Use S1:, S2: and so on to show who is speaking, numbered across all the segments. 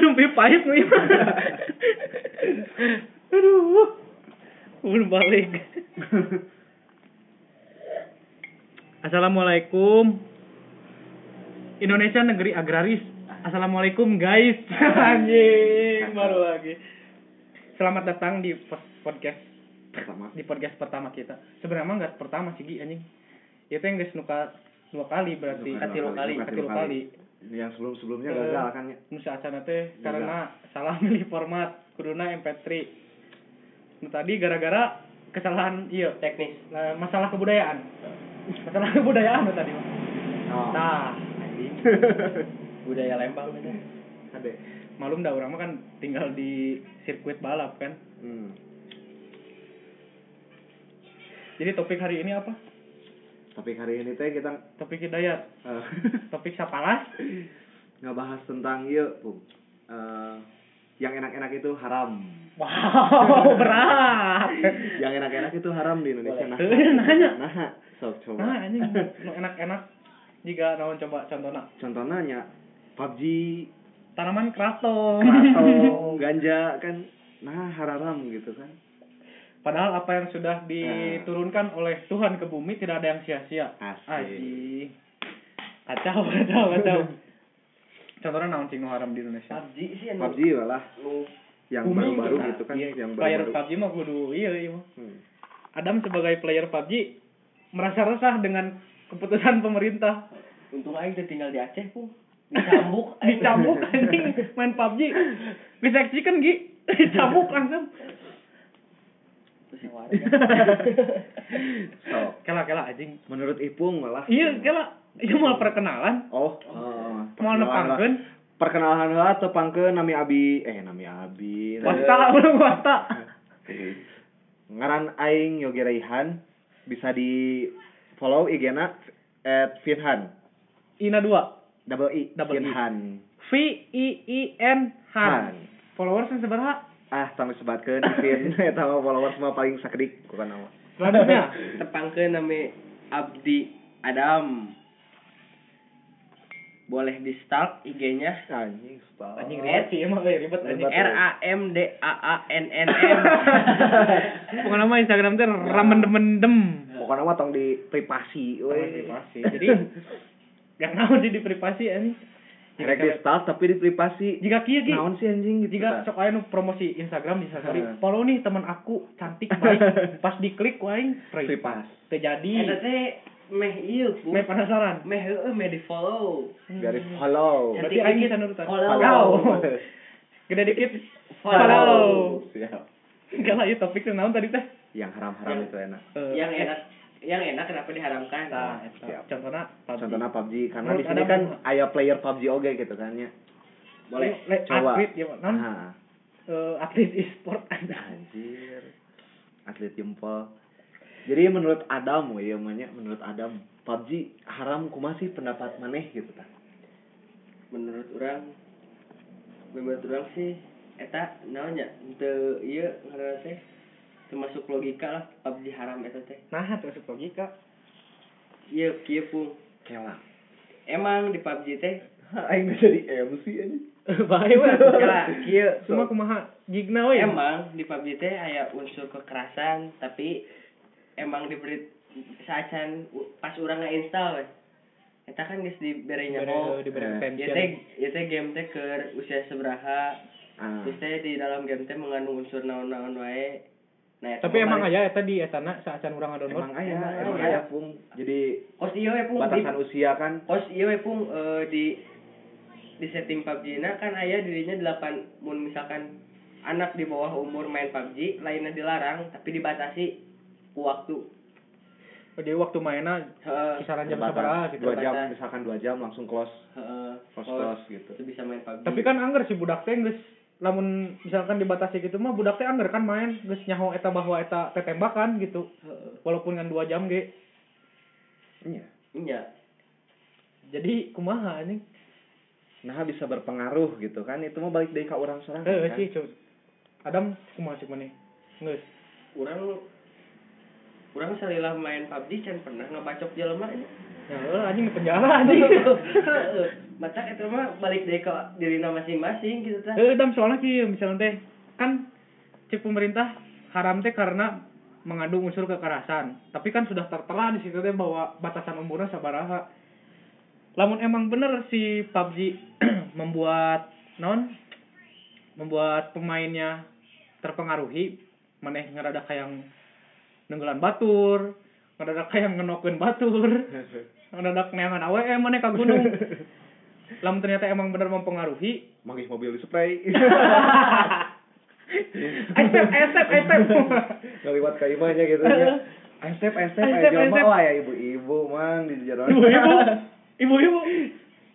S1: Nembe pahit nih. Aduh. Belum balik. Assalamualaikum. Indonesia negeri agraris. Assalamualaikum guys. Anjing, baru lagi. Selamat datang di podcast
S2: pertama
S1: di podcast pertama kita. Sebenarnya mah enggak pertama sih Gi anjing. Itu yang guys nuka dua kali berarti. Katilu
S2: kali, tilu
S1: kali.
S2: Yang sebelum sebelumnya
S1: Eh,
S2: gagal kan ya
S1: Nusa acana teh karena salah milih format kuduna MP3. Nu tadi gara-gara kesalahan iya teknis Nah, masalah kebudayaan. Masalah kebudayaan tadi.
S2: oh.
S1: Nah, budaya Lembang beda.
S2: ada
S1: Malum dah orang mah kan tinggal di sirkuit balap kan.
S2: hmm.
S1: Jadi topik hari ini apa?
S2: Topik hari ini teh kita
S1: Topik hidayat.
S2: eh,
S1: Topik sapalas.
S2: ngebahas tentang iya Pung. Eh, yang enak-enak itu haram
S1: Wow, berat.
S2: yang enak-enak itu haram di Indonesia nah
S1: Eh, nanya.
S2: nah sok coba
S1: Nah, anjing nu enak-enak jika naon coba contohnya
S2: contohnya nya PUBG
S1: tanaman kraton.
S2: atau ganja kan nah haram gitu kan
S1: Padahal apa yang sudah diturunkan oleh Tuhan ke bumi tidak ada yang sia-sia.
S2: Asik.
S1: Aji. Kacau, kacau, kacau. Contohnya naon cing haram di Indonesia.
S3: PUBG sih anu
S2: PUBG malah
S3: nu
S2: yang baru-baru
S1: tuh,
S2: gitu kan
S1: Iya,
S2: yang
S1: player
S2: baru-baru
S1: PUBG mah kudu iya iya mah.
S2: Hmm.
S1: Adam sebagai player PUBG merasa resah dengan keputusan pemerintah
S3: untung aing teh tinggal di Aceh pun dicambuk
S1: dicambuk anjing main PUBG diseksikan Gi dicambuk langsung
S2: so
S1: kela kela anjing.
S2: Menurut Ipung malah
S1: iya kela. Iya mau perkenalan?
S2: Oh,
S1: mau
S2: oh perkenalan lah.
S1: nepangkeun
S2: perkenalan lah tepangkeun nami Abi? Eh nami Abi.
S1: Wasta belum wasta.
S2: Ngaran aing Yogi Raihan bisa di follow IG-na at Finhan
S1: ina dua.
S2: Double I
S1: Double I.
S2: Finhan
S1: V I I N Han.
S2: Han.
S1: followers yang seberapa
S2: ah tanggung sebatkeun Fin eta mah followers mah paling sakedik bukan nama.
S1: Selanjutnya?
S3: Tepangkeun nami Abdi Adam. Boleh di stalk IG-nya
S2: anjing stop
S1: anjing ribet sih emang ribet. Anjing.
S3: R A M D A A N N M.
S1: Pokoknya nama Instagram teh ramen demen dem
S2: pokoknya mah tong di privasi we
S1: privasi. Jadi yang naon sih di privasi anjing
S2: Rek di start tapi di privasi.
S1: Jika kieu Ki
S2: naon sih anjing gitu
S1: jika sok aya nu promosi Instagram di story
S2: Heeh.
S1: follow nih teman aku cantik baik. Pas diklik waing
S2: Pripas.
S1: terjadi
S3: eta teh meh ieu pu
S1: Meh penasaran.
S3: Meh heueuh meh di follow.
S2: Dari follow.
S1: Berarti aing bisa nurutan
S3: Follow.
S1: gede dikit
S3: Follow.
S2: Siap.
S1: enggak lah ya topiknya naon tadi teh?
S2: Yang haram-haram itu enak.
S1: Eh,
S3: yang enak yang enak kenapa diharamkan?
S1: Nah, eta. contohnya PUBG.
S2: contohnya PUBG karena
S1: Menurut
S2: di sini kan
S1: kumaha?
S2: aya player PUBG oge gitu kan ya.
S3: Boleh
S1: Le-
S2: Coba.
S1: atlet ya non?
S2: Nah.
S1: Eh, atlet e-sport ada
S2: anjir. Atlet jempol. Jadi menurut Adam ya namanya menurut Adam PUBG haram kumaha sih pendapat maneh gitu kan
S3: menurut orang menurut orang sih eta naonnya? Teu ieu ngaranna termasuk logika lah PUBG haram eta teh.
S1: Nah masuk logika.
S3: Ieu kieu pun
S2: kelang
S3: emang di PUBG teh?
S2: Aing bisa di MC aja
S1: baik weh
S3: kala kieu
S1: semua kumaha gigna we
S3: emang di PUBG teh aya unsur kekerasan tapi emang diberi saacan pas urang install weh. Eta kan geus
S1: diberi
S2: Eh,
S1: attention
S3: ieu teh ieu teh game teh keur usia sabaraha
S2: ah.
S3: Terus teh di dalam game teh mengandung unsur naon-naon wae nah eta
S1: tapi emang
S3: balik-
S1: aya eta di etana saacan urang download
S2: emang aya
S3: Emang aya
S2: pung. Jadi
S3: kos ieu we pung. di
S2: batasan usia kan?
S3: kos ieu we pung. Eh, di di setting PUBG na kan aya dirinya 8 mun misalkan anak di bawah umur main PUBG lainnya dilarang tapi dibatasi ku waktu
S1: jadi waktu mainnya kisaran jam seberapa gitu.
S2: dua jam misalkan dua jam langsung close.
S3: Heeh.
S2: Close close gitu.
S3: Itu bisa main PUBG
S1: tapi kan angger si budak teh geus lamun misalkan dibatasi gitu mah budak teh kan main. Geus nyaho eta bahwa eta tetembakan gitu. Walaupun ngan dua jam ge.
S2: Iya.
S3: Iya.
S1: Jadi kumaha anjing?
S2: Nah bisa berpengaruh gitu kan. Itu mah balik dari ke orang seorang
S1: eh
S2: kan.
S1: sih Cuk. Adam kumaha cik maneh geus
S3: urang urang salilah main PUBG can pernah ngebacok jelema ini
S1: ya anjing penjara anjing.
S3: Mata itu mah balik deh ke diri masing-masing gitu tah.
S1: Eh, dam soalnya ki misalnya teh kan cek pemerintah haram teh karena mengandung unsur kekerasan. Tapi kan sudah tertera di situ teh bahwa batasan umurnya sabaraha. Lamun emang bener si PUBG membuat non membuat pemainnya terpengaruhi maneh ngerada kayak nenggelan batur, ngerada kayak ngenokeun batur, ngerada neangan AWM maneh ka gunung. Lamun ternyata emang bener mempengaruhi,
S2: manggih mobil di spray
S1: Aisep, aisep, aisep.
S2: ngeliwat ka imahnya gitu ya Aisep, Aisep,
S1: Aisep.
S2: oh ya ibu-ibu mang di jalan
S1: Ibu-ibu, ibu-ibu.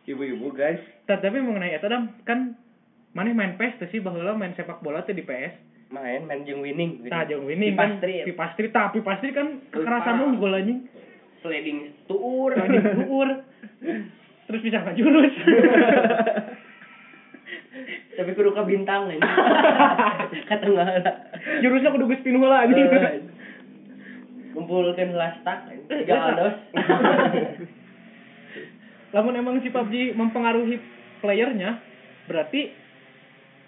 S2: ibu-ibu guys
S1: Ta- Tapi mengenai dam kan mana main PS tuh sih bahwa main sepak bola tuh di PS.
S3: Main main jeung winning.
S1: Tah jeung winning kan
S3: Pipastri.
S1: Pipastri tah Pipastri kan kekerasan unggul anjing.
S3: Sliding tuur.
S1: Tadi duur. Terus bisa ngajurus.
S3: Tapi kudu ka bintang ini. Ka tengah lah.
S1: Jurusnya kudu geus pinuh lah anjing.
S3: Kumpulkeun lastak tiga aldos.
S1: Lamun emang si PUBG mempengaruhi playernya, berarti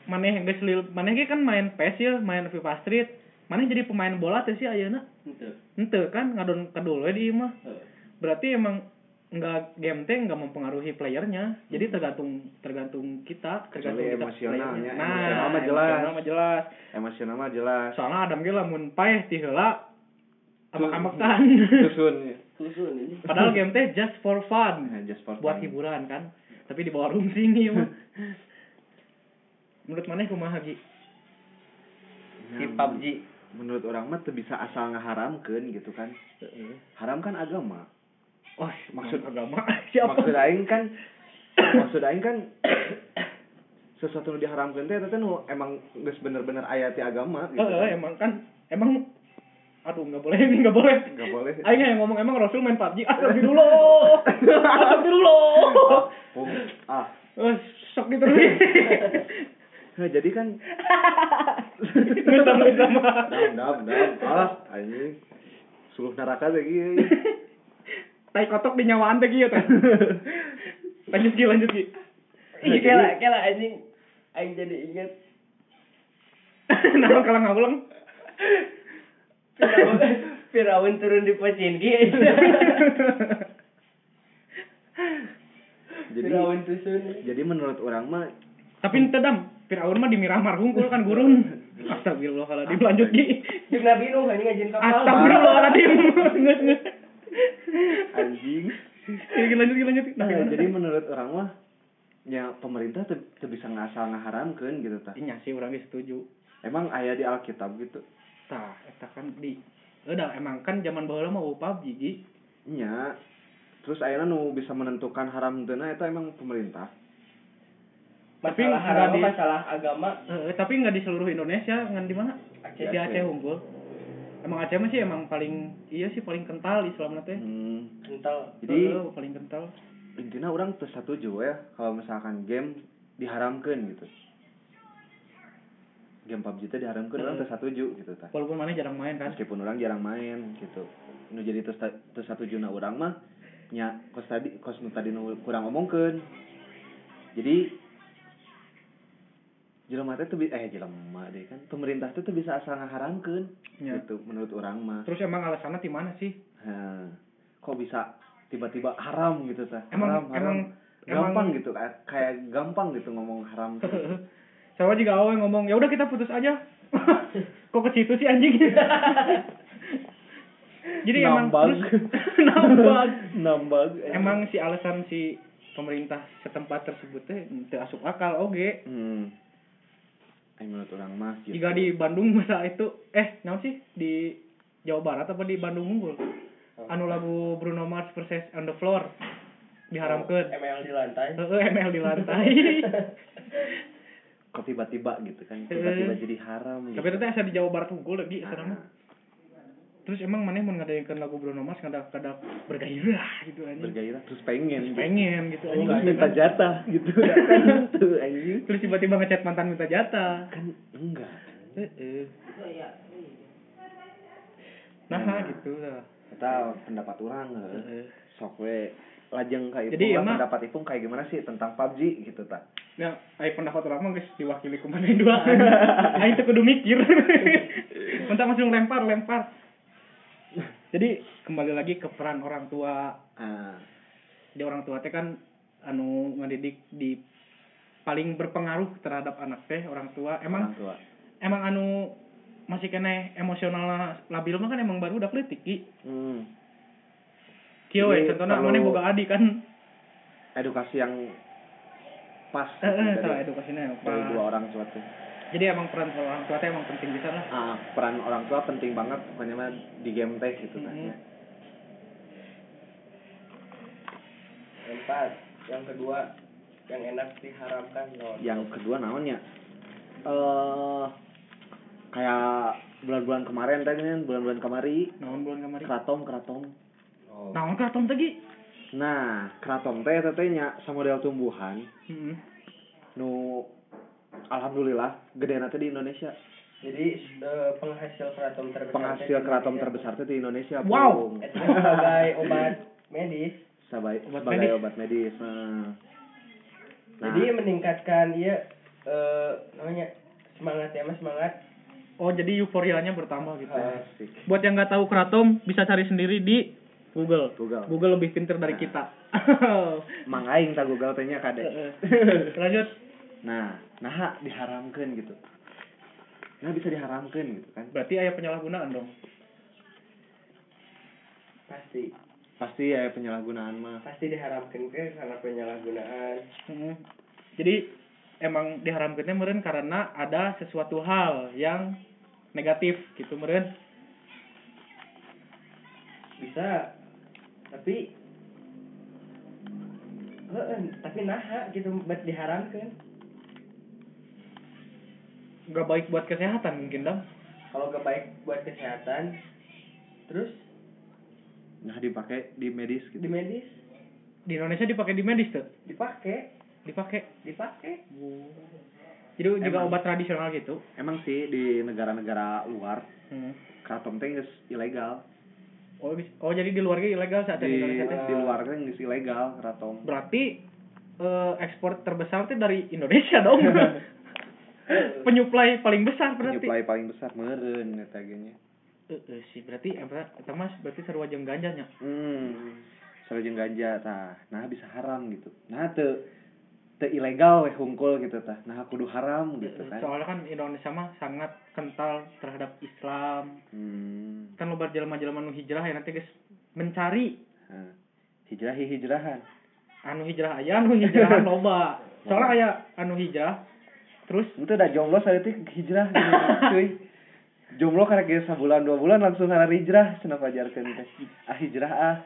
S1: maneh geus lil maneh ge kan main PS ya, main FIFA Street, maneh jadi pemain bola teh sih ayeuna. Ente kan ngadon kedul we di mah. Berarti emang enggak game teh enggak mempengaruhi playernya. Jadi tergantung tergantung kita, tergantung
S2: Kecuali
S1: kita
S2: emosionalnya.
S1: playernya.
S2: Emosional mah
S1: Nah,
S2: jelas.
S1: emosional mah jelas.
S2: emosional mah jelas
S1: Soalnya Adam ge lamun paeh ti heula amak-amakan.
S2: susun
S3: Susun ini.
S1: Padahal game teh just for fun.
S2: Nah, just for
S1: buat
S2: fun.
S1: hiburan kan. Tapi di bawah rungsing nih mah. Menurut mana kumaha Gi?
S3: Si
S2: Nah,
S3: PUBG.
S2: Menurut orang mah tuh bisa asal ngaharamkeun gitu kan haram kan agama
S1: Wah,
S2: Maksud-
S1: agama siapa?
S2: maksud aing kan maksud aing kan sesuatu nu diharamkeun teh teh nu emang geus bener-bener aya ti agama gitu kan.
S1: emang kan emang aduh nggak boleh ini nggak boleh.
S2: Nggak boleh.
S1: Aing yang ngomong emang Rasul main PUBG. Astagfirullah. Astagfirullah.
S2: Oh, ah
S1: Eh, sok diterusin.
S2: Nah, jadi kan
S1: Nggak sama sama.
S2: dam dam dam ah anjing suluh neraka teh ieu
S1: Tai kotok di nyawaan teh kieu teh. Lanjut Gi, lanjut Gi.
S3: Ih, kela kela anjing. Aing jadi inget
S1: Nah, kalau ngawulang.
S3: Firaun, Firaun turun di Pochinki.
S2: jadi
S3: Firaun tusun.
S2: jadi menurut orang mah
S1: Tapi dam, Firaun mah di Miramar hungkul kan gurun. Astagfirullahaladzim, lanjut Gi.
S3: Jeung Nabi Nuh anjing ngajin kapal.
S1: Astagfirullahaladzim.
S2: Anjing
S1: Gi, lanjut, lanjut.
S2: Nah, jadi menurut orang mah ya pemerintah tuh tuh bisa ngasal ngaharamkeun gitu tah.
S1: Iya sih, orang ge setuju.
S2: Emang aya di Alkitab gitu.
S1: Tah, eta kan di Udah, emang kan zaman baheula mah PUBG, Gi.
S2: Nya. Terus ayeuna nu bisa menentukan haram teu eta emang pemerintah.
S1: Tapi
S3: Masalah
S1: nggak di-
S3: masalah agama.
S1: Eh, tapi nggak di seluruh Indonesia, ngan di mana?
S3: Aceh.
S1: Di Aceh unggul. Emang Aceh mah sih emang paling iya sih paling kental Islam teh.
S2: Hmm.
S3: Kental.
S2: Jadi
S1: Heeh, paling kental.
S2: intinya orang tuh setuju ya kalau misalkan game diharamkan gitu. Game PUBG itu diharamkan orang tuh setuju gitu tah.
S1: Walaupun mana jarang main kan.
S2: Meskipun orang jarang main gitu. Nu jadi terus terus setuju na orang mah nya kos tadi kos nu tadi nu kurang ngomongkeun. Jadi jelema teh tuh eh jelema deh kan pemerintah tuh tuh bisa asal ngaharamkeun
S1: Ya.
S2: gitu menurut orang mah.
S1: Terus emang alasannya di mana sih?
S2: Nah, kok bisa tiba-tiba haram gitu tah?
S1: Emang-
S2: haram, haram.
S1: emang-
S2: gampang
S1: emang-
S2: gitu kayak kayak gampang gitu ngomong haram. tuh.
S1: Saya juga awal ngomong, ya udah kita putus aja. Kok ke situ sih anjing? Jadi emang
S2: Nambang.
S1: terus nambang.
S2: Nambang.
S1: Emang si alasan si pemerintah setempat tersebut teh asup akal oge.
S2: hmm. Menurut orang mah gitu.
S1: Jika di Bandung masa itu eh naon sih di Jawa Barat apa di Bandung unggul? Anu lagu Bruno Mars versus On the Floor diharamkeun.
S3: ML di lantai.
S1: Heeh, ML di lantai.
S2: kok tiba-tiba gitu kan tiba-tiba jadi haram gitu.
S1: Tapi itu teh asa di Jawa Barat unggul lagi
S2: Ah.
S1: Terus emang mana mau ngadainkeun lagu Bruno Mars kada kada bergairah gitu anjing.
S2: bergairah terus pengen gitu.
S1: Pengen gitu
S2: terus
S1: anjing.
S2: minta jatah gitu kan anjing
S1: Terus tiba-tiba ngechat mantan minta jatah.
S2: kan enggak
S1: Heeh. Nah,
S2: Nah.
S1: gitu lah.
S2: kita pendapat orang
S1: Heeh.
S2: sok we lajeng kayak
S1: Jadi,
S2: lah,
S1: emang-
S2: pendapat Ipung kayak gimana sih tentang PUBG gitu tak
S1: Ya, ayo pendapat orang mah geus diwakili ku mana dua. Aing teu kudu mikir. Mentang langsung lempar, lempar. Jadi kembali lagi ke peran orang tua.
S2: ah
S1: Di orang tua teh kan anu ngedidik di paling berpengaruh terhadap anak teh orang tua. Emang
S2: orang tua
S1: emang anu masih kene emosional labil mah kan emang baru udah kritik ki.
S2: hmm. Jadi
S1: contohna
S2: perlu-
S1: mana boga adik kan.
S2: edukasi yang pas
S1: Eh, eh,
S2: dari,
S1: edukasinya
S2: dari
S1: apa.
S2: dua orang tua tuh
S1: Jadi emang peran orang tua teh emang penting bisa lah.
S2: ah peran orang tua penting banget pokoknya mah di game teh gitu
S1: Mhm.
S2: tanya
S3: Empat. Yang kedua yang enak diharamkan non.
S2: yang kedua namanya eh kayak bulan-bulan kemarin tadi kan bulan-bulan kemari
S1: Naon bulan kamari.
S2: keratom keratom
S3: Oh.
S1: Naon kraton tadi?
S2: nah keratom teh tetenya sama model tumbuhan
S1: Heeh.
S2: nu alhamdulillah gede nanti di Indonesia
S3: Jadi eh, penghasil keraton terbesar.
S2: penghasil keratom terbesar teh di Indonesia
S1: Wow.
S3: Itu sebagai obat medis.
S2: Sebagai
S1: Obat
S2: sebagai
S1: medis.
S2: obat medis. Nah. Nah,
S3: Jadi meningkatkan dia eh namanya semangat ya mas semangat.
S1: Oh jadi euforianya bertambah gitu.
S3: Ah.
S2: asik.
S1: Buat yang nggak tahu kratom bisa cari sendiri di Google.
S2: Google.
S1: Google lebih pinter dari
S2: Nah.
S1: kita.
S2: Mang aing tak Google teh nya kade.
S1: Lanjut.
S2: Nah, nah diharamkan gitu. Nah bisa diharamkan gitu kan.
S1: Berarti ayah penyalahgunaan dong.
S3: Pasti
S2: Pasti ya penyalahgunaan mah.
S3: pasti diharamkan ke karena penyalahgunaan.
S1: Mm. Jadi emang diharamkannya meren karena ada sesuatu hal yang negatif gitu meren.
S3: Bisa. Tapi Heeh, tapi nah gitu buat diharamkan.
S1: Gak baik buat kesehatan mungkin dong.
S3: Kalau gak baik buat kesehatan, terus
S2: Nah dipakai di medis gitu.
S3: di medis
S1: Di Indonesia dipakai di medis tuh.
S3: dipakai,
S1: Dipakai.
S3: dipakai.
S1: Jadi juga
S2: Emang.
S1: obat tradisional gitu.
S2: Emang sih di negara-negara luar
S1: Hmm.
S2: kratom teh ilegal.
S1: Oh, oh jadi di luarnya ilegal saat
S2: Di,
S1: di Indonesia teh.
S2: di luar teh geus ilegal kratom.
S1: Berarti eh, ekspor terbesar teh dari Indonesia dong. Penyuplai paling besar berarti.
S2: Penyuplai paling besar meureun eta ge nya.
S1: Eh, eh, sih berarti eta mas berarti sarua jeung ganjanya.
S2: Hmm. Sareng ganja tah. Nah bisa haram gitu. Nah teu teu ilegal weh hungkul gitu tah. Nah kudu haram gitu kan.
S1: Soalnya kan Indonesia mah sangat kental terhadap Islam.
S2: Hmm.
S1: Kan loba jelema-jelema nu hijrah ya nanti guys mencari
S2: Nah, hijrahi hijrahan.
S1: anu hijrah aya anu hijrahan loba. Soalnya aya anu hijrah terus
S2: Itu udah jomblo saat itu hijrah gitu, cuy. Jomblo karena kayak sebulan dua bulan langsung hari hijrah cenah pajarkeun teh. Ah hijrah ah.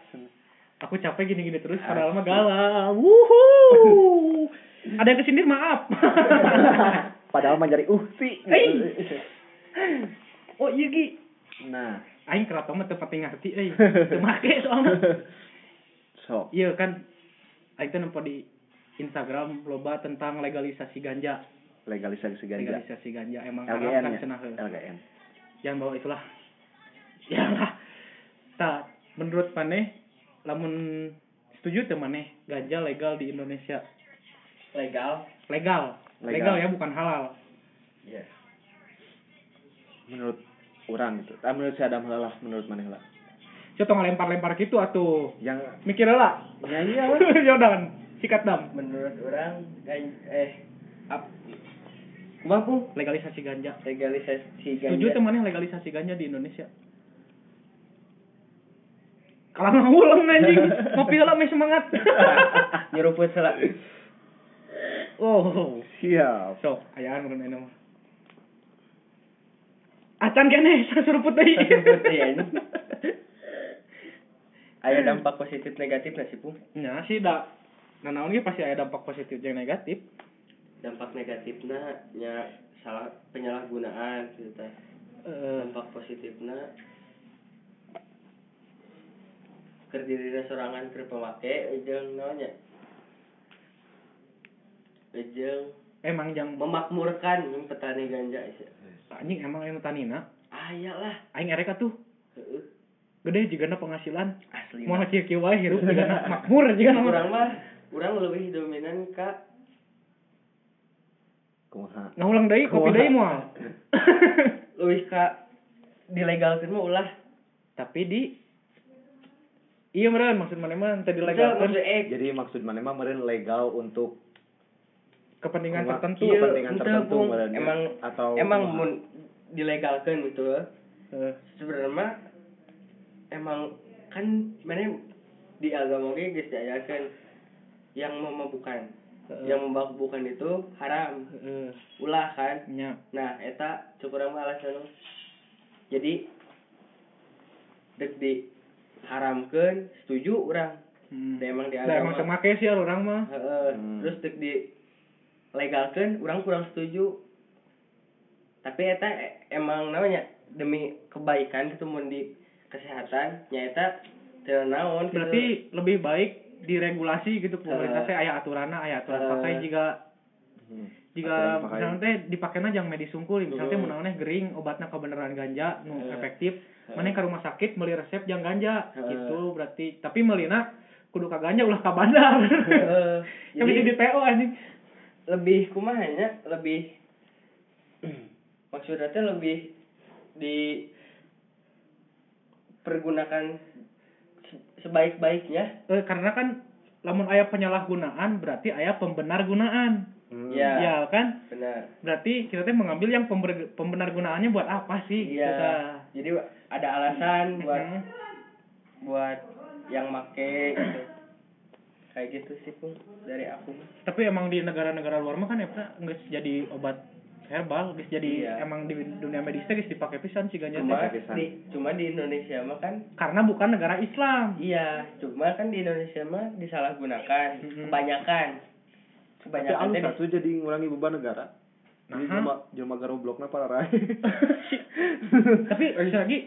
S1: aku capek gini-gini terus
S2: Asik.
S1: padahal mah galau. Wuhu. Ada yang kesindir maaf.
S2: Padahal mah jadi uhti.
S1: Hei. oh iya Gi.
S2: Nah,
S1: Aing keraton mah teu pati ngarti euy. Teu make soalnya.
S2: so,
S1: Iya kan. Aing teh nempo di Instagram loba tentang legalisasi ganja.
S2: Legalisasi ganja.
S1: Legalisasi ganja emang
S2: LGN
S1: kan
S2: ya. LGN.
S1: Jangan bawa itulah. Ya lah. Tak menurut maneh lamun setuju teu maneh ganja legal di Indonesia?
S3: Legal.
S1: Legal.
S2: Legal.
S1: Legal ya bukan halal.
S3: Iya.
S2: Menurut orang gitu. Ah, menurut si Adam lah, menurut maneh lah.
S1: Coba ngelempar-lempar gitu atuh.
S2: Yang
S1: Mikir lah.
S2: ya iya
S1: ya udah kan. Sikat dam.
S3: Menurut orang eh ap Pun
S1: Legalisasi ganja.
S3: legalisasi
S1: Setuju
S3: ganja.
S1: teh maneh legalisasi ganja di Indonesia? Kalah ngulang anjing. Ngopi heula meh semangat.
S3: Nyeruput salah.
S1: oh.
S2: Siap.
S1: Sok, ayaan urang enak mah. Acan kene suruput deui.
S3: Suruput deui, anjing. Aya dampak positif negatif nggak sih, Pung?
S1: Nya sih da nah naon pasti ada dampak positif jeung negatif.
S3: Dampak negatifnya nya salah penyalahgunaan gitu teh.
S1: Eh,
S3: Dampak positifnya keur dirina sorangan keur pamake jeung naonnya? Jeung
S1: emang jang
S3: memakmurkan yang petani ganja sih.
S1: anjing emang anu tanina
S3: Ah iyalah.
S1: aing erek atuh.
S3: Heeh.
S1: gede juga penghasilan
S3: asli
S1: mau kieu kieu wae hirup juga makmur juga
S3: urang mah urang lebih dominan ka
S2: kumaha
S1: Nah ulang deui kopi deui moal.
S3: lebih ka dilegalkeun mah ulah
S1: Tapi di Iya meureun maksud mana mah tadi legal
S3: eh,
S2: jadi maksud mana mah meureun legal untuk
S1: kepentingan
S2: Kumaha-
S1: tertentu.
S3: Iya,
S2: kepentingan tertentu meureun ya?
S3: emang
S2: atau
S3: emang mun dilegalkeun gitu.
S1: Eh,
S3: sebenarnya mah emang kan mana di agama ge geus diajarkeun yang memabukkan
S1: Heeh.
S3: yang memabukkan itu haram
S1: heeh,
S3: ulah kan
S1: nya.
S3: nah eta cukup mah alasan jadi dek di haramkeun setuju orang
S1: Hmm.
S3: Da emang di
S1: Da emang make sih orang mah.
S3: Heeh.
S2: Hmm.
S3: terus dek di legalkeun orang kurang setuju tapi eta e- emang namanya demi kebaikan gitu mun di kesehatan nya eta teu naon gitu.
S1: Berarti lebih baik diregulasi gitu pemerintah teh aya aturanna aya aturan
S3: Heeh.
S1: pakai jika
S2: Hmm.
S1: jika misalnya teh dipakainya jangan medis sungkul misalnya teh mun naonnya gering obatnya kebenaran ganja nu
S3: Heeh.
S1: efektif
S3: Heeh.
S1: mana ke rumah sakit beli resep jangan ganja gitu berarti. Tapi melina kudu ka ganja ulah ka bandar. Di PO anjing.
S3: lebih kumahanya lebih maksudnya teh lebih di pergunakan se- sebaik-baiknya.
S1: Eh, karena kan lamun aya penyalahgunaan berarti aya pembenar gunaan
S2: Hmm.
S3: Ya.
S1: ya kan?
S3: Benar.
S1: Berarti kita teh mengambil yang pember- pembenar gunaannya buat apa sih
S3: iya.
S1: Kita.
S3: jadi ada alasan buat buat yang make gitu. Kayak gitu sih pun dari aku.
S1: Tapi emang di negara-negara luar mah kan ya nggak jadi obat herbal guys. Jadi
S3: Iya.
S1: emang di dunia medis teh geus dipakai pisan sih ganja
S3: cuma di cuma di Indonesia mah kan
S1: karena bukan negara Islam.
S3: Iya cuma kan di Indonesia mah disalahgunakan kebanyakan.
S2: Tapi
S3: kebanyakan
S2: anu
S3: teh di-
S2: satu jadi ngurangi beban negara.
S1: Nah.
S2: jelema jelema garoblokna para rai.
S1: Tapi lagi lagi.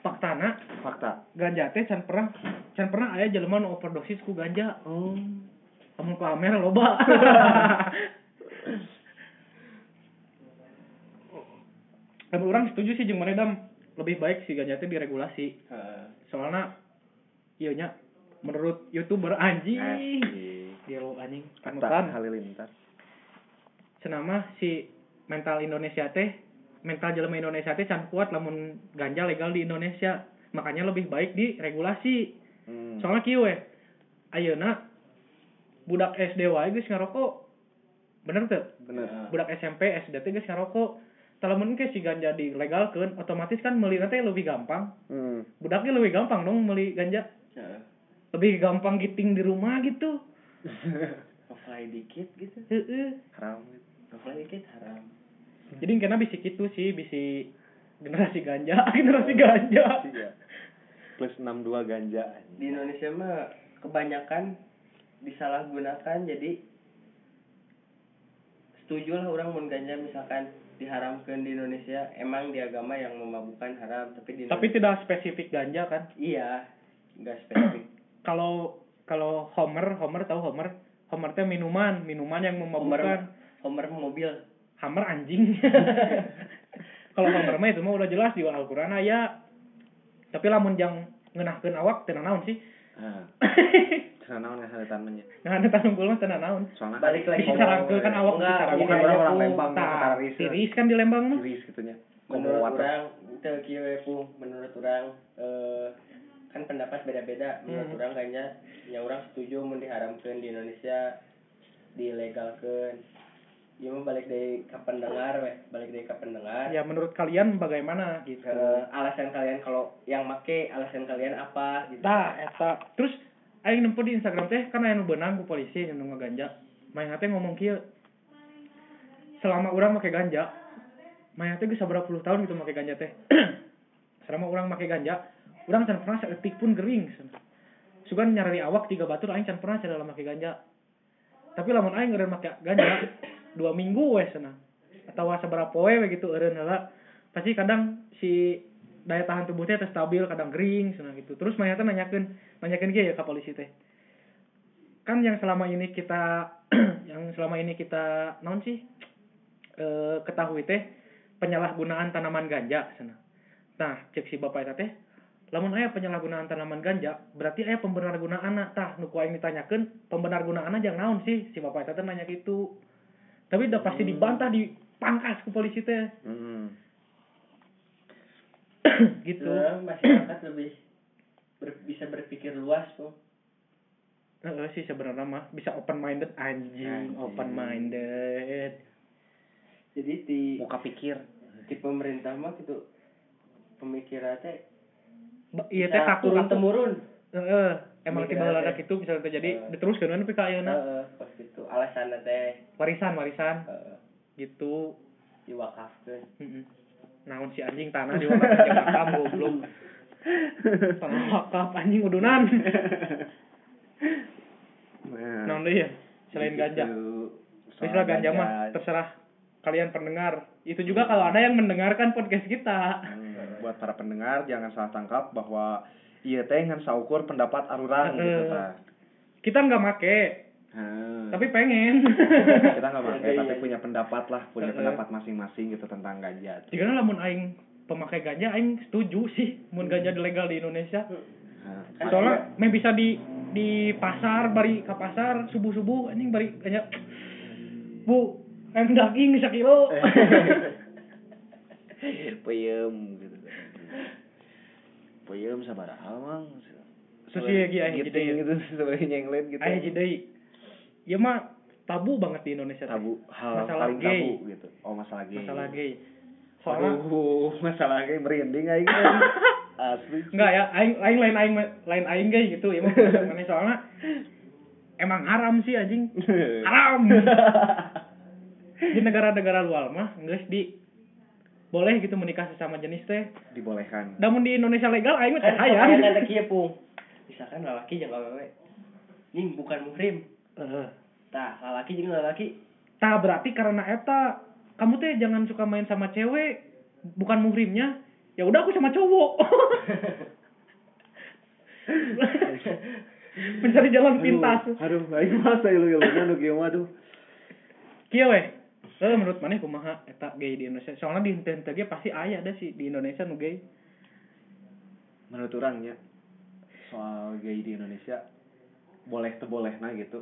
S1: Faktana.
S2: Fakta.
S1: Ganja teh can pernah can pernah aya jelema nu overdosis ku ganja
S2: oh.
S1: Kamu pamer loba tapi orang setuju sih jeung mana dam lebih baik si ganja teh diregulasi.
S3: Heeh.
S1: soalnya iya nya menurut youtuber anjing.
S2: Asik.
S1: dia lo anjing.
S2: Fakta
S1: panutan
S2: halilintar
S1: senama si mental Indonesia teh mental jelema Indonesia teh can kuat lamun ganja legal di Indonesia. Makanya lebih baik diregulasi.
S2: Hmm.
S1: soalnya kieu we ayeuna budak SD wae geus ngarokok. Bener tuh
S2: bener.
S1: Budak SMP SD teh geus ngarokok Talamun ke si ganja dilegalkeun otomatis kan meuli teh lebih gampang.
S2: Hmm.
S1: budaknya lebih gampang dong meuli ganja.
S3: Heeh.
S1: lebih gampang giting di rumah gitu.
S3: Ngefly dikit gitu.
S1: Heeh.
S2: Haram
S3: Ngefly dikit haram.
S1: Jadi kena bisi gitu sih bisi generasi ganja. Generasi ganja.
S2: Tiga. plus 62 ganja.
S3: Di Indonesia mah kebanyakan disalahgunakan jadi setuju lah orang mun ganja misalkan diharamkan di Indonesia emang di agama yang memabukkan haram tapi di
S1: tapi
S3: Indonesia-
S1: tidak spesifik ganja kan?
S3: Iya nggak spesifik.
S1: Kalau kalau Homer Homer tahu Homer? Homer teh minuman minuman yang memabukkan.
S3: Homer mobil.
S1: Hammer anjing. Kalau Homer mah itu mah udah jelas di Al-Qur'an aya. Tapi lamun jang ngeunahkeun awak teu naon sih
S2: Cenah naon ya haletan nya
S1: nah ada tanunggul mah teu naon.
S2: Soalnya
S3: Balik lagi.
S1: disarangkeun kan awak
S3: Enggak,
S1: disarangkeun
S3: bukan
S2: orang orang. Lembang
S1: Tah,
S2: antara ris
S1: tiris kan di Lembang mah
S2: tiris gitunya
S3: menurut orang itu kieu we, Pung. menurut orang eh, kan pendapat beda-beda. Menurut
S1: Hmm.
S3: orang kayaknya ya orang setuju mun diharamkan di Indonesia dilegalkan ya mau balik dari ke pendengar weh. Balik dari ke pendengar
S1: ya menurut kalian bagaimana gitu?
S3: Eh, alasan kalian kalau yang make alasan kalian apa gitu.
S1: Tah, eta. Terus aing nempo di Instagram teh kan aya nu beunang ku polisi yang nu ngaganja. Main teh ngomong kieu. Selama orang make ganja, main teh geus saberapa puluh tahun gitu make ganja teh. Selama orang make ganja, orang can pernah saeutik pun gering. Sugan nyari awak tiga batur aing can pernah cara make ganja. Tapi lamun aing eureun make ganja dua minggu we cenah. Atau saberapa poe we gitu eureun heula. Pasti kadang si daya tahan tubuhnya teh stabil kadang kering senang gitu. Terus mayatnya nanyakin nanyakin dia ya ke polisi teh. Kan yang selama ini kita yang selama ini kita non sih eh ketahui teh penyalahgunaan tanaman ganja sana. Nah cek si bapak eta teh lamun aya penyalahgunaan tanaman ganja berarti aya pembenargunaan tah nu ku aing ditanyakeun pembenargunaan jangan naon sih? Si bapak eta teh nanya gitu. Tapi udah pasti
S2: Hmm.
S1: dibantah dipangkas ku polisi teh.
S2: Hmm.
S1: gitu
S3: masyarakat lebih ber- bisa berpikir luas tuh
S1: Heeh sih sebenarnya mah bisa open minded anjing,
S2: Anjing.
S1: open minded.
S3: jadi di
S2: Muka pikir.
S3: di pemerintah mah gitu pemikiran teh
S1: Iya teh
S3: turun temurun
S1: Heeh, emang tiba
S3: Pemikiran
S1: ada
S3: teh.
S1: gitu bisa terjadi
S3: Heeh.
S1: diteruskeun kan tapi kayeuna
S3: Heeh, pas itu alasan teh
S1: warisan warisan
S3: heeh,
S1: gitu.
S3: diwakafkeun
S1: Heeh. Naon si anjing tanah di wakaf jeung makam goblok. Tanah wakaf anjing udunan.
S2: Nah,
S1: Naon ya? Selain ganja. Istilah ganja mah terserah kalian pendengar. Itu juga kalau ada yang mendengarkan podcast kita.
S2: Hmm, buat para pendengar jangan salah tangkap bahwa iya teh ngan saukur pendapat arurang gitu tah.
S1: Kita nggak make,
S2: Hmm.
S1: tapi pengen.
S2: kita nggak pakai
S3: Iya,
S2: tapi
S3: iya.
S2: punya pendapat lah punya pendapat masing-masing gitu tentang ganja
S1: Jika lamun aing pemakai ganja aing setuju sih mun ganja legal di Indonesia.
S2: Nah,
S1: Soalnya meh bisa di di pasar bari ke pasar subuh-subuh anjing bari ganja. Bu, aing daging sakilo.
S2: peyem gitu peyem sabaraha mang
S1: Terus iya, iya, iya,
S2: gitu
S1: iya.
S2: gitu sebagai nyenglet gitu
S1: Aya jadi ya mah tabu banget di Indonesia
S2: tabu hal
S1: Masalah
S2: paling
S1: gay.
S2: tabu gitu. Oh masalah gay.
S1: Masalah gay. Soalnya
S2: Aduh, masalah gay merinding aing. Asli.
S1: Enggak ya aing aing lain aing lain aing gay gitu. Ya mana soalnya emang haram sih anjing. Haram. Di negara-negara luar mah geus di boleh gitu menikah sesama jenis teh.
S2: Dibolehkan.
S1: Namun di Indonesia legal aing mah sayang
S3: pertanyaan teh kieu pung. Misalkan lalaki jeung awewe ning bukan muhrim. Tah lalaki jeung lalaki
S1: Tah berarti karena eta kamu teh jangan suka main sama cewek bukan muhrimnya ya udah aku sama cowok mencari jalan pintas
S2: aduh aing masa ilu ilunya nu kieu mah tuh
S1: Kieu we. Eh menurut maneh kumaha eta gay di Indonesia? Soalnya di henteu ge pasti aya ada sih di Indonesia nu gay.
S2: menurut orangnya soal gay di Indonesia boleh tuh boleh nah gitu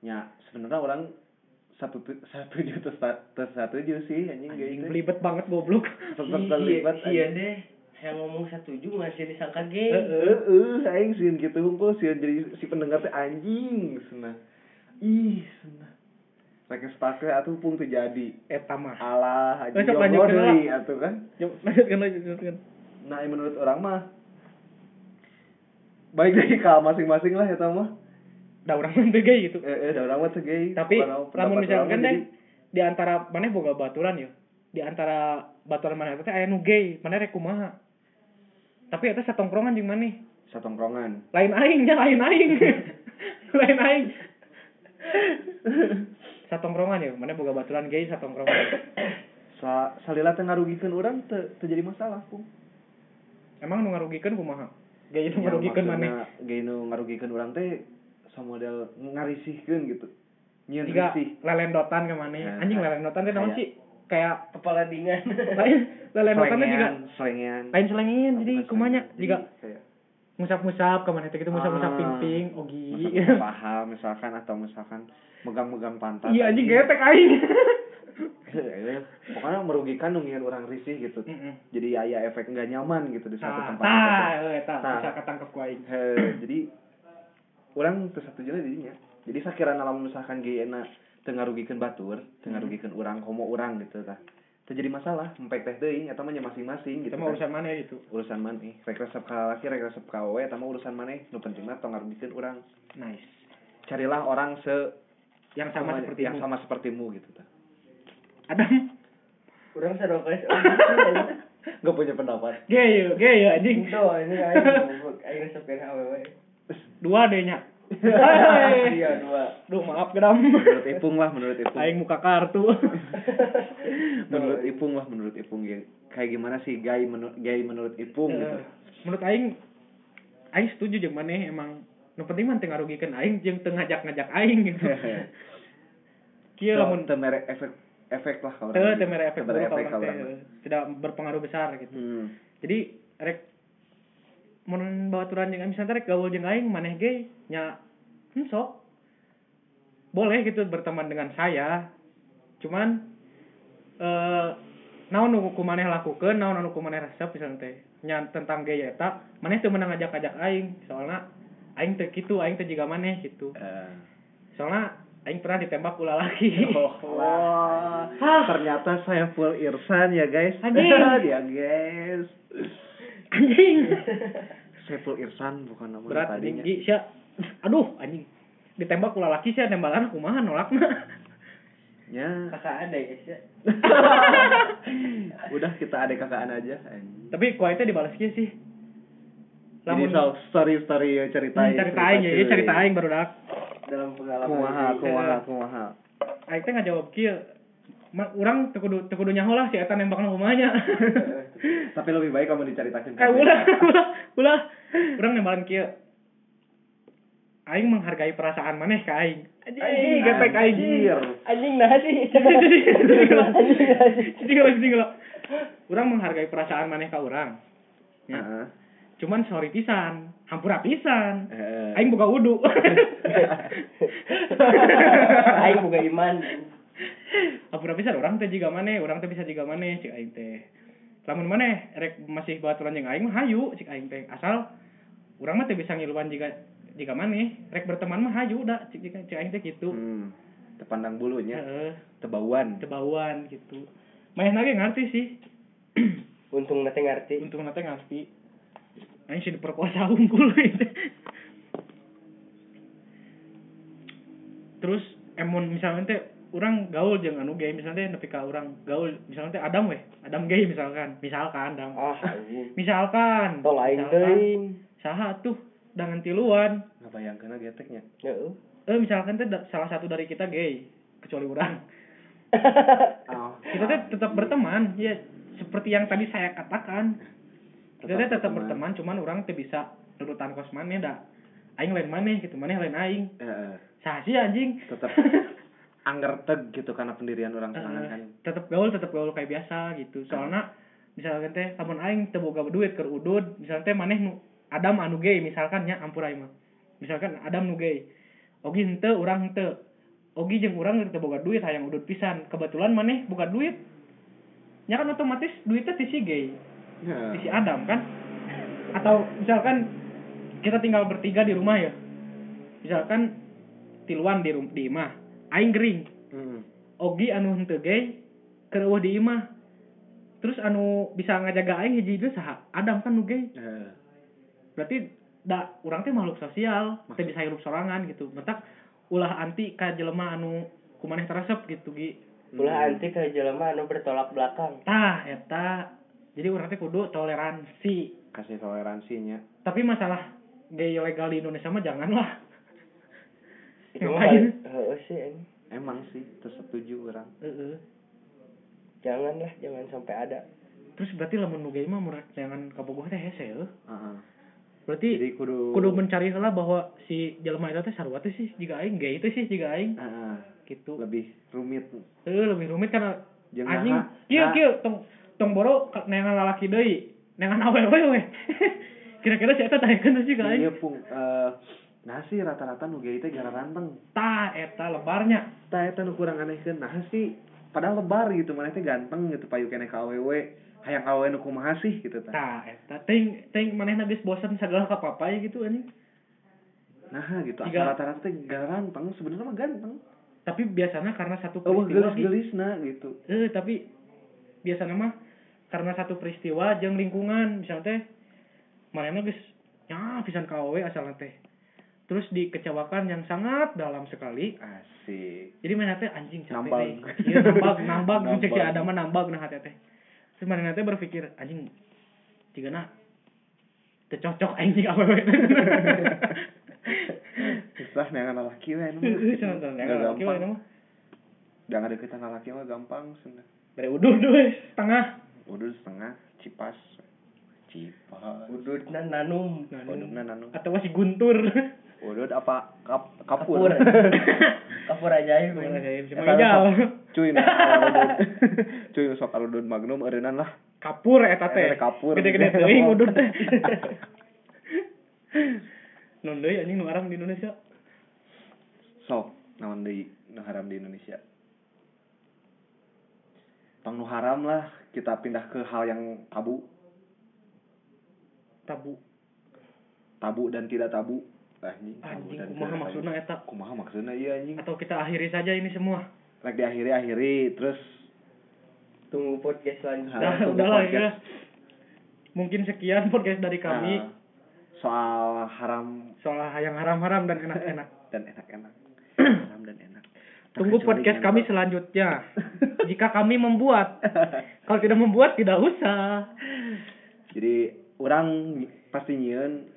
S2: ya sebenarnya orang satu tu- satu juta satu satu juta sih anjing
S1: Anjing
S2: itu
S1: belibet banget goblok.
S2: tetap
S3: Iya,
S2: terlibat
S3: iya deh. Saya ngomong setuju masih disangka gay
S2: eh eh aing sieun gitu hungkul sieun jadi si pendengar teh anjing cenah ih cenah rek stake atuh pung teu jadi.
S1: Eta mah.
S2: alah
S1: lanjutkeun lah.
S2: deui atuh kan.
S1: Lanjutkan lanjutkan.
S2: nah menurut orang mah baik dari ka masing-masing lah eta mah
S1: Da urang mah teu gay gitu.
S2: eh eh da urang mah teu gay
S1: Tapi lamun
S2: orang
S1: misalkan deh di antara maneh boga baturan ya. Di antara baturan maneh teh aya nu gay, maneh rek kumaha. Tapi eta satongkrongan jeung maneh.
S2: satongkrongan
S1: Lain aing nya lain aing. lain aing. Satongkrongan ya, maneh boga baturan gay satongkrongan.
S2: sa salila teh ngarugikeun urang teu teu jadi masalah pung
S1: Emang nu ngarugikeun kumaha? Gay nu
S2: Ya,
S1: ngarugikeun maneh.
S2: gay nu ngarugikeun urang teh samodel ngarisihkeun gitu
S1: Jika
S2: risih
S1: lelendotan ke maneh.
S2: Nah,
S1: Anjing lelendotan teh naon
S2: kayak-
S1: sih? Kayak
S3: kepala dingan
S1: lain lelendotan juga
S2: selengean
S1: lain selengean jadi kumanya juga musap-musap ke teh gitu musap-musap
S2: Ah,
S1: ping-ping ogi.
S2: musap paha misalkan atau misalkan megang-megang pantat
S1: Iya anjing getek aing.
S2: Pokoknya merugikan nu ngieun urang risih gitu
S1: Heeh.
S2: jadi aya efek nggak nyaman gitu di suatu
S1: Tah,
S2: tempat
S1: tah, eta
S2: Tah.
S1: bisa ketangkep ku aing.
S2: Heh, jadi orang tuh satu jelas jadinya. Jadi sakira lamun misalkan ge enak teu ngarugikeun batur teu ngarugikeun urang komo urang gitu tah teu jadi masalah empek teh deui eta mah nya masing-masing gitu
S1: Itu mah
S2: kan.
S1: urusan maneh itu.
S2: urusan maneh. Rek resep ka laki rek resep ka eta mah urusan maneh. Nu penting mah tong ngarugikeun urang.
S1: Nice.
S2: carilah orang se
S1: Yang sama
S2: apa,
S1: seperti
S2: yang
S1: mu.
S2: sama sepertimu gitu tah.
S1: Adam?
S3: Kurang sadokes oh gitu
S2: nggak punya pendapat.
S1: Gay ya, gay ya anjing.
S3: itu ini goblok aing resepkeun awewe
S1: Dua deh nya. Hai.
S3: iya dua
S1: Duh maaf gedam.
S2: menurut ipung lah menurut ipung
S1: Aing muka kartu.
S2: menurut ipung lah menurut ipung ya kayak gimana sih gay menurut gay menurut ipung gitu
S1: Eh, menurut aing aing setuju jeung maneh emang nu penting mah teu ngarugikeun aing jeung teu ngajak-ngajak aing gitu. Kieu
S2: So,
S1: lamun
S2: teu mere efek efek lah kalau
S1: teu teu mere efek
S2: mere
S1: buruk
S2: efek
S1: kalau tidak berpengaruh besar gitu.
S2: hmm.
S1: Jadi rek mun baturan jeung misalnya rek gaul jeung aing maneh ge nya hmm, sok boleh gitu berteman dengan saya cuman eh naon nu ku maneh lakukeun naon anu ku maneh resep misalnya teh nya tentang gaya eta maneh teu menang ngajak-ajak aing soalna aing teu kitu aing teu jiga maneh gitu
S2: Eh.
S1: soalnya aing pernah ditembak ulah laki
S2: Wah,
S1: Hah.
S2: ternyata saya full irsan ya guys.
S1: Anjing.
S2: Dia guys.
S1: anjing
S2: Saya full irsan bukan nama
S1: berat
S2: tadinya.
S1: tinggi sia aduh anjing ditembak ulah laki sia tembakan kumaha nolakna
S2: Ya.
S3: kakak ada ya guys ya
S2: Udah kita adek kakaan aja. anjing.
S1: tapi kuaitnya dibalas sih
S2: Jadi so, story story ceritain.
S1: Hmm, cerita aing ya, ieu cerita aing baru dak.
S3: dalam pengalaman
S2: Kumaha, kumaha, kumaha.
S1: Aing teh ngajawab kieu. Ma, urang teu kudu teu kudu nyaho lah si eta nembakna kumaha nya.
S2: Tapi lebih baik kamu diceritakan.
S1: Eh ulah, ulah, ulah. Urang nembalan kieu. Aing menghargai perasaan maneh ka aing. Anjing, gepek aing.
S2: Anjir.
S3: anjing nah sih
S1: Jadi kalau jadi kalau urang menghargai perasaan maneh ka urang. Ya.
S2: Heeh.
S1: Cuman sorry pisan, hampura pisan.
S2: Eh.
S1: Aing buka wudu.
S3: aing buka iman
S1: Hampura pisan urang teh jiga maneh, urang teh bisa jiga maneh cik aing teh. Lamun maneh rek masih baturan jeung aing mah hayu cik aing teh. Asal urang mah teh bisa ngiluan jika jika maneh, rek berteman mah hayu da cik cik, cik aing teh gitu.
S2: Hmm. Tepandang bulunya,
S1: Heeh,
S2: tebauan.
S1: tebauan gitu. Manehna ge ngarti sih.
S3: untung nanti ngerti
S1: Untung nate ngarti. Aing sih diperkosa unggul gitu. Terus emun misalnya teh orang gaul jeung anu gay misalnya teh nepi ka urang gaul misalnya teh Adam weh, Adam gay misalkan. Misalkan Adam.
S3: ah
S1: Misalkan.
S3: aing
S1: misalkan,
S3: teuing
S1: Saha tuh dengan tiluan.
S2: Ngabayangkeun geteknya.
S3: heeh
S1: Eh misalkan teh salah satu dari kita gay, kecuali orang.
S2: Oh.
S1: Kita teh tetap berteman, ya seperti yang tadi saya katakan. Kita teh tetap berteman, cuman orang teh bisa nurutan kos maneh da. Aing lain maneh gitu, maneh lain aing.
S2: Heeh.
S1: Saha sih anjing?
S2: Tetap angger teg gitu karena pendirian orang sorangan kan.
S1: tetap gaul tetap gaul kayak biasa gitu. Soalnya misalkan teh aing teu boga duit keur udud misalkan teh maneh nu Adam anu gay misalkan nya ampura aing mah. Misalkan Adam nu gay ogi henteu urang henteu. Ogi jeung urang teu boga duit hayang udud pisan. Kebetulan maneh boga duit nya kan otomatis duitnya ti si gay ti si Adam kan? Atau misalkan kita tinggal bertiga di rumah ya. Misalkan tiluan di rum di imah aing gering
S2: Heeh.
S1: Ogi anu henteu gay keur eueuh di imah. Terus anu bisa ngajaga aing hiji itu saha? Adam kan nu gay.
S2: Heeh.
S1: Berarti da urang teh makhluk sosial, teh bisa hirup sorangan gitu. Mentak ulah anti ka jelema anu kumaneh teresep gitu gi.
S3: ulah anti ke jelema anu bertolak belakang
S1: Tah eta. Jadi urang teh kudu toleransi.
S2: Kasih toleransinya.
S1: Tapi masalah gay legal di Indonesia mah janganlah. Ngapain?
S3: heeh sih anjing.
S2: Emang sih, tersetuju orang.
S1: Heeh.
S3: jangan lah jangan sampai ada
S1: Terus berarti lamun nu mah murah jangan kabogoh teh hese heuh.
S2: Heeh.
S1: Berarti
S2: Jadi kudu
S1: kudu mencari lah bahwa si jelema itu teh sarua teh sih jika aing gay itu sih jika aing
S2: Heeh.
S1: gitu
S2: lebih rumit.
S1: eh lebih rumit karena
S2: Jeung
S1: anjing kieu
S2: nah,
S1: kieu tong tong boro neangan lalaki deui neangan awewe we kira-kira si eta tanyakeun sih ka
S2: Iya
S1: aing
S2: pung eh nah sih rata-rata nu gay teh gara ranteng.
S1: tah eta lebarnya
S2: Tah eta nu kurang anehkeun nah sih padahal lebar gitu mana teh ganteng gitu payu keneh ka awewe hayang awewe nu kumaha sih gitu tah.
S1: tah eta ting ting manehna geus bosan segala kapapai gitu anjing
S2: Nah gitu asal rata-rata teh gara ranteng sebenarnya mah ganteng.
S1: tapi biasanya karena satu
S2: Oh
S1: peristiwa Gi.
S2: gelis-gelisna gitu.
S1: eh tapi biasanya mah karena satu peristiwa jeung lingkungan misalnya teh manehna geus nya pisan ka awewe asalna teh terus dikecewakan yang sangat dalam sekali
S2: Asik.
S1: jadi mana teh anjing capek
S2: Nambag.
S1: nih iya nambag nambag
S2: Nambag.
S1: cek si Adam mah nambag nah hati teh terus mana teh berpikir anjing jika na teu cocok anjing awewe
S2: Susah neangan laki we nu.
S1: Heeh, cenah teh
S2: Nggak
S1: laki we
S2: gampang.
S1: mah
S2: Jangan deketan laki mah gampang cenah.
S1: bere uduh duh setengah
S2: Udah setengah cipas. Cipas.
S3: ududna nanum
S2: Ududna nanu.
S1: atau masih guntur
S2: Udud apa kap, kapur.
S3: kapur kapur ajaib
S1: Kapur ajaib, si
S2: Eta
S1: Maidal.
S2: sok- Cuy aludud. Cuy sok aludud magnum eureunnan lah.
S1: kapur eta teh
S2: Eta kapur.
S1: gede-gede teuing udud teh non deui anjing nu haram di Indonesia
S2: sok naon deui nu haram di Indonesia tong nu haram lah kita pindah ke hal yang tabu
S1: tabu
S2: tabu dan tidak tabu anjing
S1: anjing kumaha maksudna eta?
S2: Kumaha maksudna? Iya anjing.
S1: Atau kita akhiri saja ini semua?
S2: Rek diakhiri akhiri terus
S3: tunggu podcast selanjutnya.
S1: Nah,
S2: tunggu
S1: udahlah
S2: podcast.
S1: ya. Mungkin sekian podcast dari kami.
S2: Nah, soal haram.
S1: Soal yang haram-haram dan enak-enak.
S2: dan enak-enak. Haram dan enak.
S1: Tunggu podcast kami selanjutnya. Jika kami membuat, kalau tidak membuat tidak usah.
S2: jadi orang pasti nyieun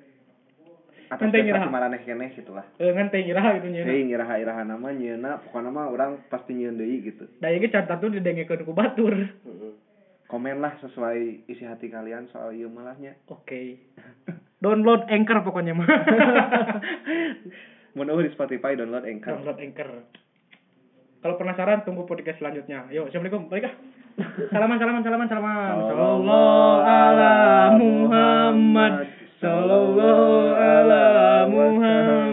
S2: atas
S1: Ente
S2: dasar
S1: ngiraha.
S2: kumaraneh keneh gitu lah
S1: Eh ngan teh ngiraha gitu nya.
S2: Hei ngiraha-iraha nama nyeuna pokoknya mah orang pasti nyieun deui gitu
S1: Da ieu catat tuh didengekeun ku batur.
S2: Komen lah sesuai isi hati kalian soal ieu malahnya
S1: Oke. Download Anchor pokoknya mah.
S2: eueuh di Spotify download Anchor
S1: Download Anchor. Kalau penasaran tunggu podcast selanjutnya. Yuk, assalamualaikum. Balik ah. Salaman, salaman, salaman, salaman. Sallallahu ala Muhammad. Sallallahu ala Muhammad.